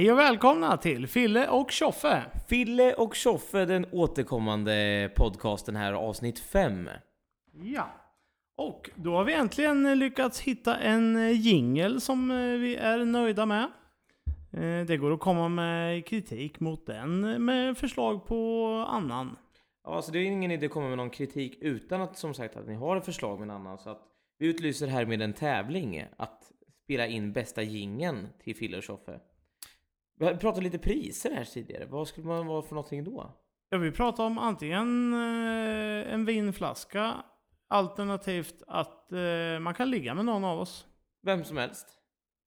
Hej och välkomna till Fille och Tjoffe! Fille och Tjoffe, den återkommande podcasten här, avsnitt 5. Ja. Och då har vi äntligen lyckats hitta en jingel som eh, vi är nöjda med. Eh, Det går att komma med kritik mot den med förslag på annan. Ja, alltså det är ingen idé att komma med någon kritik utan att som sagt att ni har ett förslag med en annan. Så att vi utlyser här med en tävling att spela in bästa gingen till Fille och Tjoffe. Vi pratat lite priser här tidigare. Vad skulle man vara för någonting då? Ja, vi pratar om antingen eh, en vinflaska alternativt att eh, man kan ligga med någon av oss. Vem som helst.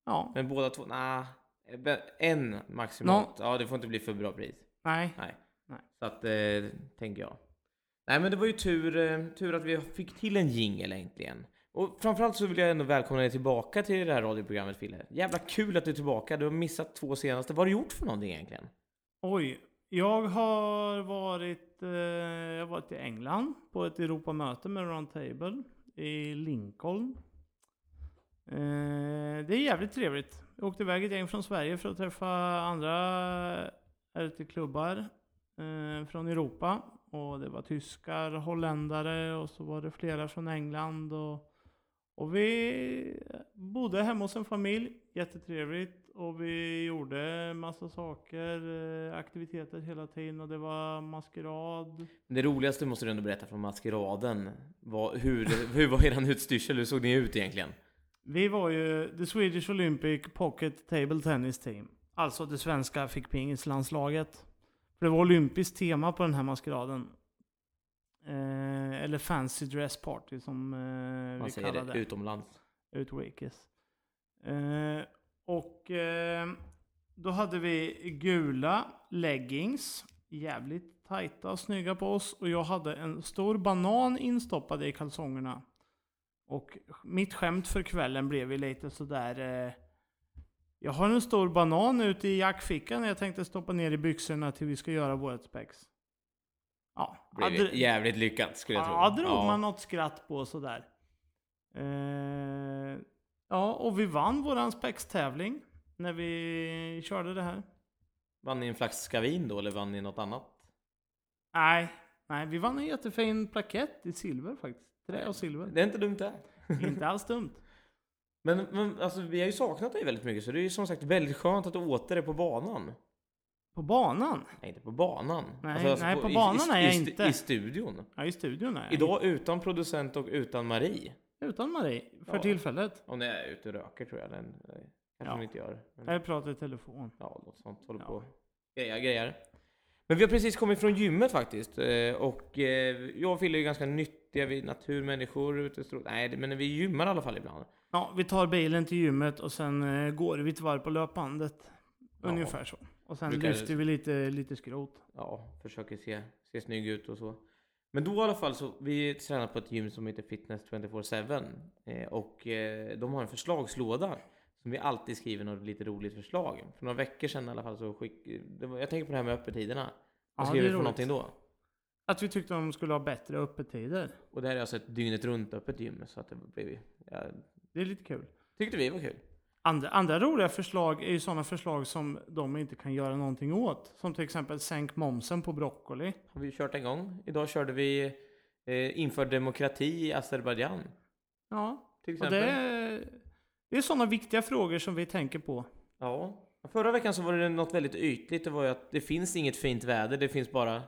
Ja, Men båda två? Nah, en maximalt. Ja, det får inte bli för bra pris. nej. Nej. Nej. Så att, eh, tänker jag. Nej men det var ju tur, eh, tur att vi fick till en jingel äntligen. Och framförallt så vill jag ändå välkomna dig tillbaka till det här radioprogrammet Fille. Jävla kul att du är tillbaka. Du har missat två senaste. Vad har du gjort för någonting egentligen? Oj, jag har varit, eh, jag har varit i England på ett Europamöte med Roundtable i Lincoln. Eh, det är jävligt trevligt. Jag åkte iväg ett gäng från Sverige för att träffa andra RT-klubbar eh, från Europa. Och det var tyskar, holländare och så var det flera från England. Och, och vi bodde hemma hos en familj, jättetrevligt. Och vi gjorde massa saker, eh, aktiviteter hela tiden och det var maskerad. Det roligaste måste du ändå berätta från maskeraden. Hur, hur var eran utstyrsel? Hur såg ni ut egentligen? Vi var ju the Swedish Olympic Pocket Table Tennis Team. Alltså det svenska fickpingislandslaget. För det var olympiskt tema på den här maskeraden. Eh, eller Fancy Dress Party som eh, Man vi säger kallade det utomlands. Utrikes. Eh, och eh, då hade vi gula leggings. Jävligt tajta och snygga på oss. Och jag hade en stor banan instoppad i kalsongerna. Och mitt skämt för kvällen blev ju lite sådär... Eh, jag har en stor banan ute i jackfickan jag tänkte stoppa ner i byxorna till vi ska göra vårt spex. Ja, hade- jävligt lyckat skulle jag tro. Ja, drog man något skratt på sådär. Eh, ja, och vi vann våran spextävling när vi körde det här. Vann ni en flaska vin då eller vann ni något annat? Nej, nej, vi vann en jättefin plakett i silver faktiskt. Trä och silver. Det är inte dumt det. Inte alls dumt. Men, men alltså, vi har ju saknat dig väldigt mycket så det är ju som sagt väldigt skönt att du åter är på banan. På banan? Nej, inte på banan. Nej, nej, på banan är jag i, inte. I studion. Ja, i studion är jag. Idag utan producent och utan Marie. Utan Marie, för Ja. tillfället. Om ni är ute och röker tror jag. Den, eh, kanske Ja. hon inte gör. Men, Jag pratar i telefon. ja, något sånt. Håller Ja. på. Grejer, grejer. Men vi har precis kommit från gymmet faktiskt. eh, Och eh, jag och Fille är ganska nyttiga. Vi är naturmänniskor. Ute Nej, men vi gymmar i alla fall ibland. Ja, vi tar bilen till gymmet och sen går vi ett varv på löpbandet. Ja. Ungefär så. Och sen Brukar- lyfter vi lite, lite skrot. ja, försöker se, se snygg ut och så. Men då i alla fall så, vi tränar på ett gym som heter Fitness 24-7 eh, och eh, de har en förslagslåda som vi alltid skriver något lite roligt förslag. För några veckor sedan i alla fall så skick, var, jag tänker på det här med öppettiderna. Vad Ja, skrev det vi för roligt. någonting då? Att vi tyckte de skulle ha bättre öppettider. Och det här är alltså ett dygnet runt öppet gym så att det blev, ja, Det är lite kul. tyckte vi var kul. Andra, andra roliga förslag är ju sådana förslag som de inte kan göra någonting åt. Som till exempel sänk momsen på broccoli. Har vi kört en gång. Idag körde vi eh, inför demokrati i Azerbajdzjan. Ja, Till exempel. det är, det är sådana viktiga frågor som vi tänker på. Ja. Förra veckan så var det något väldigt ytligt. Det var ju att det finns inget fint väder. Det finns bara...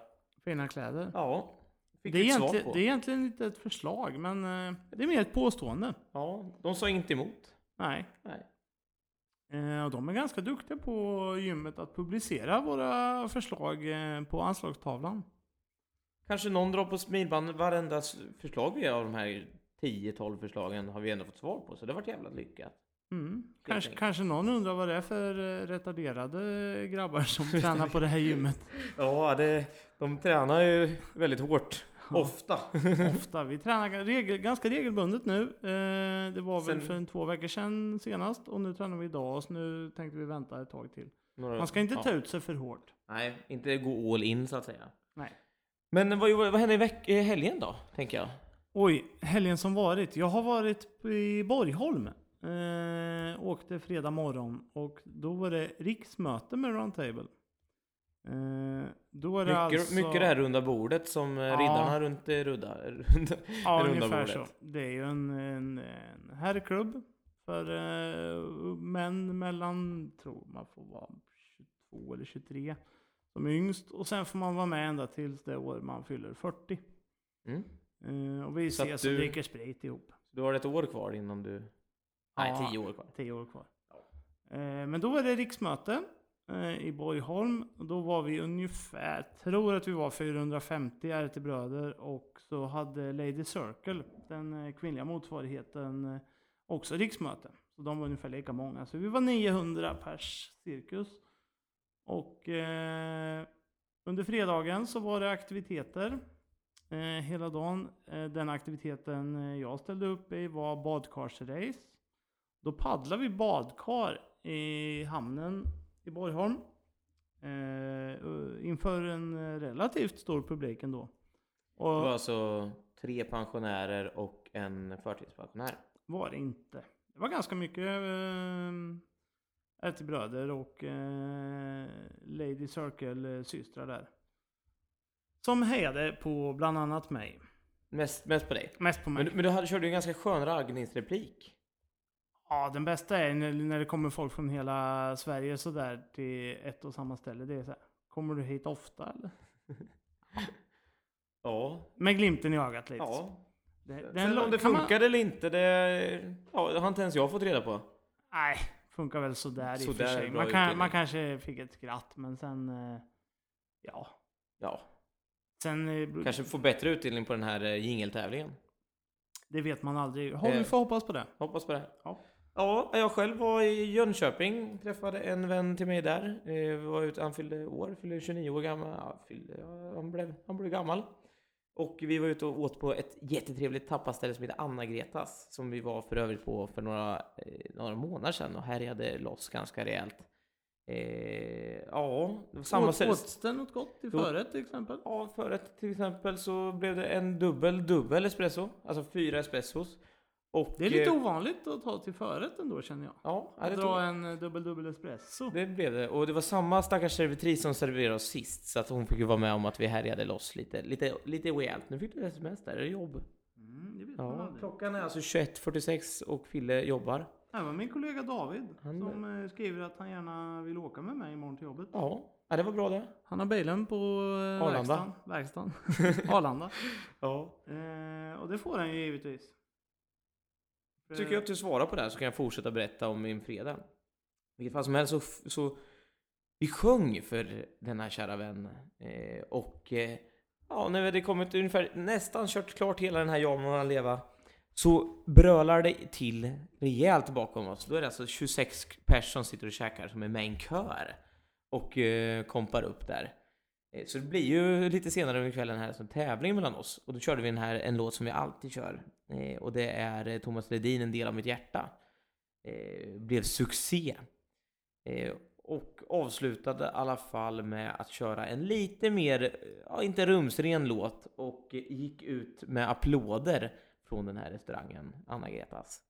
Fina kläder. Ja. Det är, egentligen, det är egentligen inte ett förslag, men eh, det är mer ett påstående. Ja, de sa inte emot. Nej. Nej. Eh, och de är ganska duktiga på gymmet att publicera våra förslag eh, på anslagstavlan. Kanske någon drar på smilbanden. Varenda förslag vi har av de här 10-12 förslagen har vi ändå fått svar på. Så det har varit jävla lyckat. Mm. Kanske, kanske någon undrar vad det är för eh, retarderade grabbar som tränar på det här gymmet. Ja, det, de tränar ju väldigt hårt. Ofta. Ofta. Vi tränar regel, ganska regelbundet nu. Eh, det var väl Sen- för en två veckor sedan senast och nu tränar vi idag så nu tänkte vi vänta ett tag till. Några- Man ska inte ja. ta ut sig för hårt. Nej, inte gå all in så att säga. Nej. Men vad, vad hände i veck- i helgen då, tänker jag? Oj, helgen som varit. Jag har varit i Borgholm. Eh, åkte fredag morgon och då var det riksmöte med Roundtable. Eh, då är det Mycket, alltså... mycket det här runda bordet som eh, Ja. riddarna runt det runda, runda Ja, runda ungefär så. Det är ju en, en, en herrklubb för eh, män mellan, tror man får vara 22 eller 23 som yngst. Och sen får man vara med ända tills det år man fyller 40. Mm. Eh, och vi Så ses och du- dricker sprit ihop. Du har ett år kvar innan du... Nej, Ja. tio år kvar. Tio år kvar. Eh, men då var det riksmöte Eh, i Borgholm. Då var vi ungefär, tror att vi var 450 RT-bröder. Och så hade Lady Circle, den eh, kvinnliga motsvarigheten, eh, också riksmöte. Så de var ungefär lika många. Så vi var 900 pers cirkus. Och eh, under fredagen så var det aktiviteter eh, hela dagen. Den aktiviteten jag ställde upp i var badkarsrace. Då paddlade vi badkar i hamnen i Borgholm. Eh, inför en eh, relativt stor publik ändå. Det var Och alltså tre pensionärer och en förtidspensionär. var det inte. Det var ganska mycket eh, RT-bröder och eh, Lady Circle-systrar där. Som hejade på bland annat mig. Mest, mest på dig. Mest på mig. Men, men du hade, körde ju en ganska skön raggningsreplik. Ja, den bästa är när, när det kommer folk från hela Sverige sådär till ett och samma ställe. Det är så här, kommer du hit ofta eller? Ja. Med glimten i ögat lite. ja. Det, Sen om det kan man- funkade eller inte, det, ja, har inte ens jag fått reda på. Nej, funkar väl sådär i och för Sådär sig. Man, kan, man kanske fick ett skratt, men sen... eh, Ja. Ja, Sen... eh, kanske få bättre utdelning på den här eh, jingeltävlingen. Det vet man aldrig. Eh. vi får hoppas på det. Hoppas på det. Ja. Ja, jag själv var i Jönköping, träffade en vän till mig där. Eh, var ute, han fyllde år, fyllde 29 år gammal. Ja, fyllde, han, blev, han blev gammal. Och vi var ute och åt på ett jättetrevligt tappaställe som heter Anna-Gretas. Som vi var för övrigt på för några, eh, några månader sedan och härjade loss ganska rejält. Eh, ja, det var samma Åt, åts det något gott till Jo. förrätt till exempel? Ja, förrätt till exempel så blev det en dubbel dubbel espresso. Alltså fyra espressos. Och, Det är lite eh, ovanligt att ta till förrätt ändå känner jag. Ja, Att det, dra en eh, dubbel dubbel espresso. det blev det. Och det var samma stackars servitris som serverade oss sist. Så att hon fick ju vara med om att vi härjade loss lite, lite, lite rejält. Nu fick du sms där, är det jobb? Mm, det vet man Ja, aldrig. klockan är alltså 21.46 och Fille jobbar. Det var min kollega David Han- som eh, skriver att han gärna vill åka med mig imorgon till jobbet. Ja, ja det var bra det. Han har bilen på eh, Arlanda. verkstaden. verkstaden. Arlanda. Ja. Eh, och det får han ju givetvis. För- Tycker jag att du svarar på det här så kan jag fortsätta berätta om min fredag. Vilket fall som helst så, så vi sjöng för denna kära vän. Eh, och eh, ja, när vi hade kommit ungefär nästan kört klart hela den här Jag må leva så brölar det till rejält bakom oss. Då är det alltså 26 pers som sitter och käkar som är med i en kör och eh, kompar upp där. Eh, så det blir ju lite senare under kvällen här som tävling mellan oss. Och då körde vi den här, en låt som vi alltid kör. Eh, och det är eh, Thomas Ledin, En del av mitt hjärta. Eh, blev succé. Eh, och avslutade i alla fall med att köra en lite mer, ja inte rumsren låt. Och gick ut med applåder från den här restaurangen, Anna-Gretas.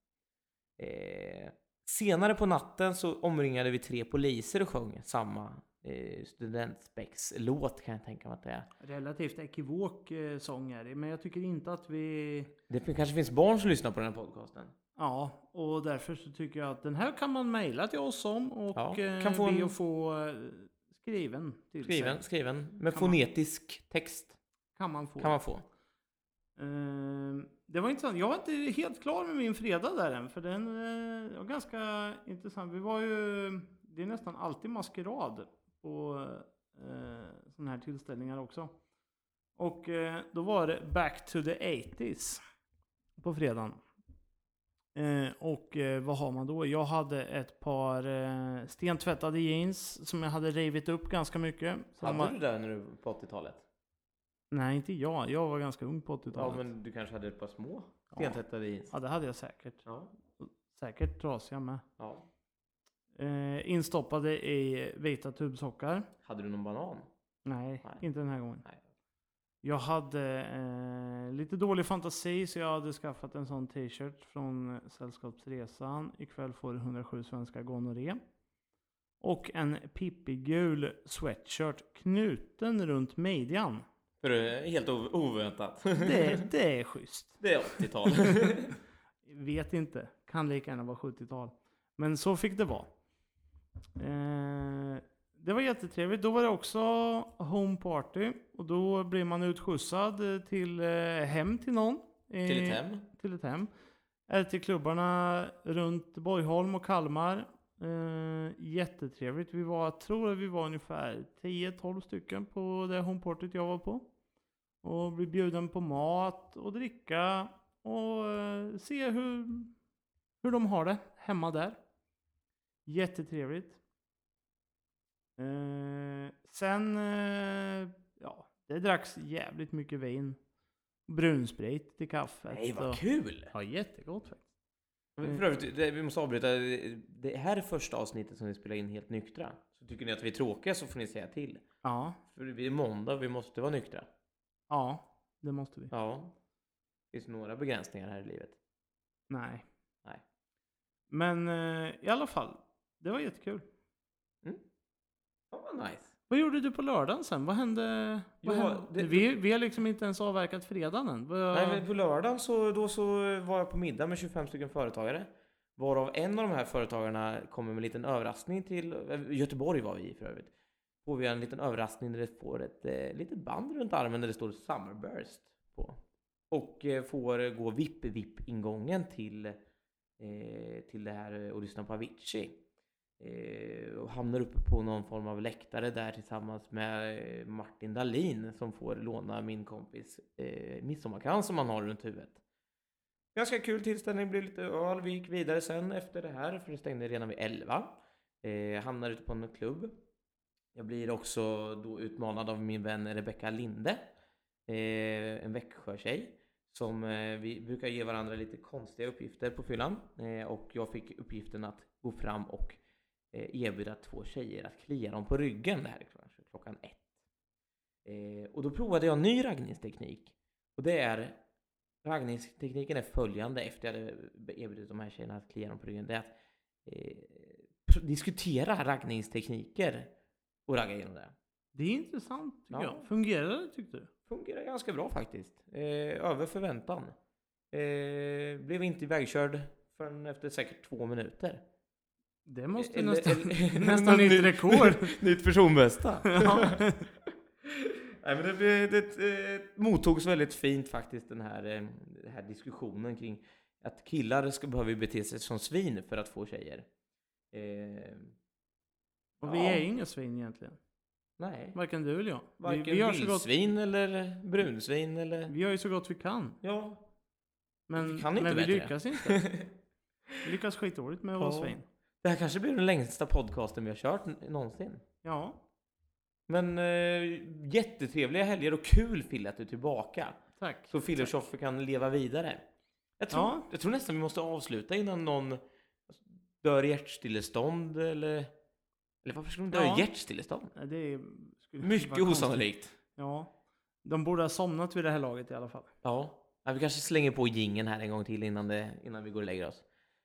Eh, senare på natten så omringade vi tre poliser och sjöng samma eh, studentspex-låt kan jag tänka mig att det är. Relativt ekivok eh, sång är det, men jag tycker inte att vi... Det kanske finns barn som lyssnar på den här podcasten. Ja, och därför så tycker jag att den här kan man mejla till oss om och Ja, eh, kan få be en- att få eh, skriven till Skriven, sig. skriven med Kan man- fonetisk text Kan man få. kan man få. Eh, det var intressant. Jag var inte helt klar med min fredag där än, för den eh, var ganska intressant. Vi var ju, det är nästan alltid maskerad på eh, sådana här tillställningar också. Och eh, då var det Back to the 80s på fredagen. Eh, och eh, vad har man då? Jag hade ett par eh, stentvättade jeans som jag hade rivit upp ganska mycket. Så de Hade var- du det när du på 80-talet? Nej, inte jag. Jag var ganska ung på Ja, 80-talet. men du kanske hade ett par små Ja. stentvättade jeans? Ja, det hade jag säkert. Ja. Säkert trasiga med. ja. Eh, instoppade i vita tubsockar. Hade du någon banan? Nej, Nej. inte den här gången. Nej. Jag hade eh, lite dålig fantasi så jag hade skaffat en sån t-shirt från Sällskapsresan. Ikväll får du 107 svenska gonorré. Och en pippigul sweatshirt knuten runt midjan. För det är helt ov- oväntat. Det, det är schysst. det är 80-tal. Vet inte. Kan lika gärna vara 70-tal. Men så fick det vara. Eh, det var jättetrevligt. Då var det också home party. Och då blir man utskjutsad till eh, hem till någon. Eh, Till ett hem. Till ett hem. Eller till klubbarna runt Borgholm och Kalmar. Eh, jättetrevligt. Vi var, jag tror att vi var ungefär 10-12 stycken på det homeportet jag var på. Och bli bjuden på mat och dricka och eh, se hur, hur de har det hemma där. Jättetrevligt. Eh, sen, eh, ja, det dracks jävligt mycket vin. Brunsprit till kaffet. Nej, vad och- kul! Ja, jättegott faktiskt. För övrigt, det, vi måste avbryta. Det här är första avsnittet som vi spelar in helt nyktra. Så tycker ni att vi är tråkiga så får ni säga till. Ja, För det är måndag, vi måste vara nyktra. Ja, det måste vi. Ja. Det finns några begränsningar här i livet. Nej. Nej. Men eh, i alla fall, det var jättekul. Ja, vad nice. Vad gjorde du på lördagen sen? Vad hände? Vad hände? det- vi, vi har liksom inte ens avverkat fredagen än. Vad- Nej, men på lördagen så, då så var jag på middag med 25 stycken företagare. Varav en av de här företagarna kommer med en liten överraskning till eh, Göteborg var vi i för övrigt. Får vi en liten överraskning där det får ett eh, litet band runt armen där det står Summerburst på. Och eh, får gå VIP-VIP-ingången till, eh, till det här eh, och lyssna på Avicii. Eh, och hamnar uppe på någon form av läktare där tillsammans med eh, Martin Dahlin som får låna min kompis eh, midsommarkrans som han har runt huvudet. Ganska kul tillställning, blev lite öl. Vi gick vidare sen efter det här för det stängde redan vid 11. Eh, hamnar ute på en klubb. Jag blir också då utmanad av min vän Rebecka Linde. Eh, en Växjö-tjej. Som eh, vi brukar ge varandra lite konstiga uppgifter på fyllan. Eh, och jag fick uppgiften att gå fram och eh, erbjuda två tjejer att klia dem på ryggen det här är kanske klockan ett. Eh, och då provade jag en ny raggningsteknik. Och det är raggningstekniken är följande efter jag hade erbjudit de här tjejerna att klia dem på ryggen. Det är att eh, diskutera raggningstekniker och ragga igenom det. Det är intressant tycker Ja. jag. Fungerar det tyckte du? Fungerar ganska bra faktiskt. Eh, över förväntan. Eh, blev inte ivägkörd förrän efter säkert två minuter. Det måste Eller- nästan, eller- nästan nytt rekord. Nytt personbästa. Ja. Nej, men det, det, det eh, mottogs väldigt fint faktiskt den här, eh, den här diskussionen kring att killar ska behöva bete sig som svin för att få tjejer. Eh, Och vi Ja. är inga svin egentligen. nej, Varken du eller jag. Vi, varken vi, gör så gott, vildsvin eller brunsvin eller... vi gör ju så gott vi kan. Ja, Men, Vi kan inte men vi lyckas inte. Vi lyckas skitdåligt med att vara svin. det här kanske blir den längsta podcasten vi har kört någonsin. Ja, Men eh, jättetrevliga helger och kul Fille att du är tillbaka. tack. Så Fille och Tjoffe kan leva vidare. Jag tror, Ja. jag tror nästan vi måste avsluta innan någon dör i hjärtstillestånd eller... Eller varför skulle de dö Ja. i hjärtstillestånd? Nej, Det är, skulle Mycket osannolikt. Ja. De borde ha somnat vid det här laget i alla fall. Ja. ja, vi kanske slänger på gingen här en gång till innan, det, innan vi går och lägger oss.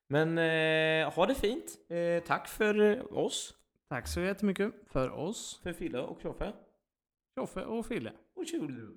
Men eh, ha det fint. Eh, tack för eh, oss, Tack så jättemycket för oss, för Fille och Tjoffe. Tjoffe och Fille. Och tjulu.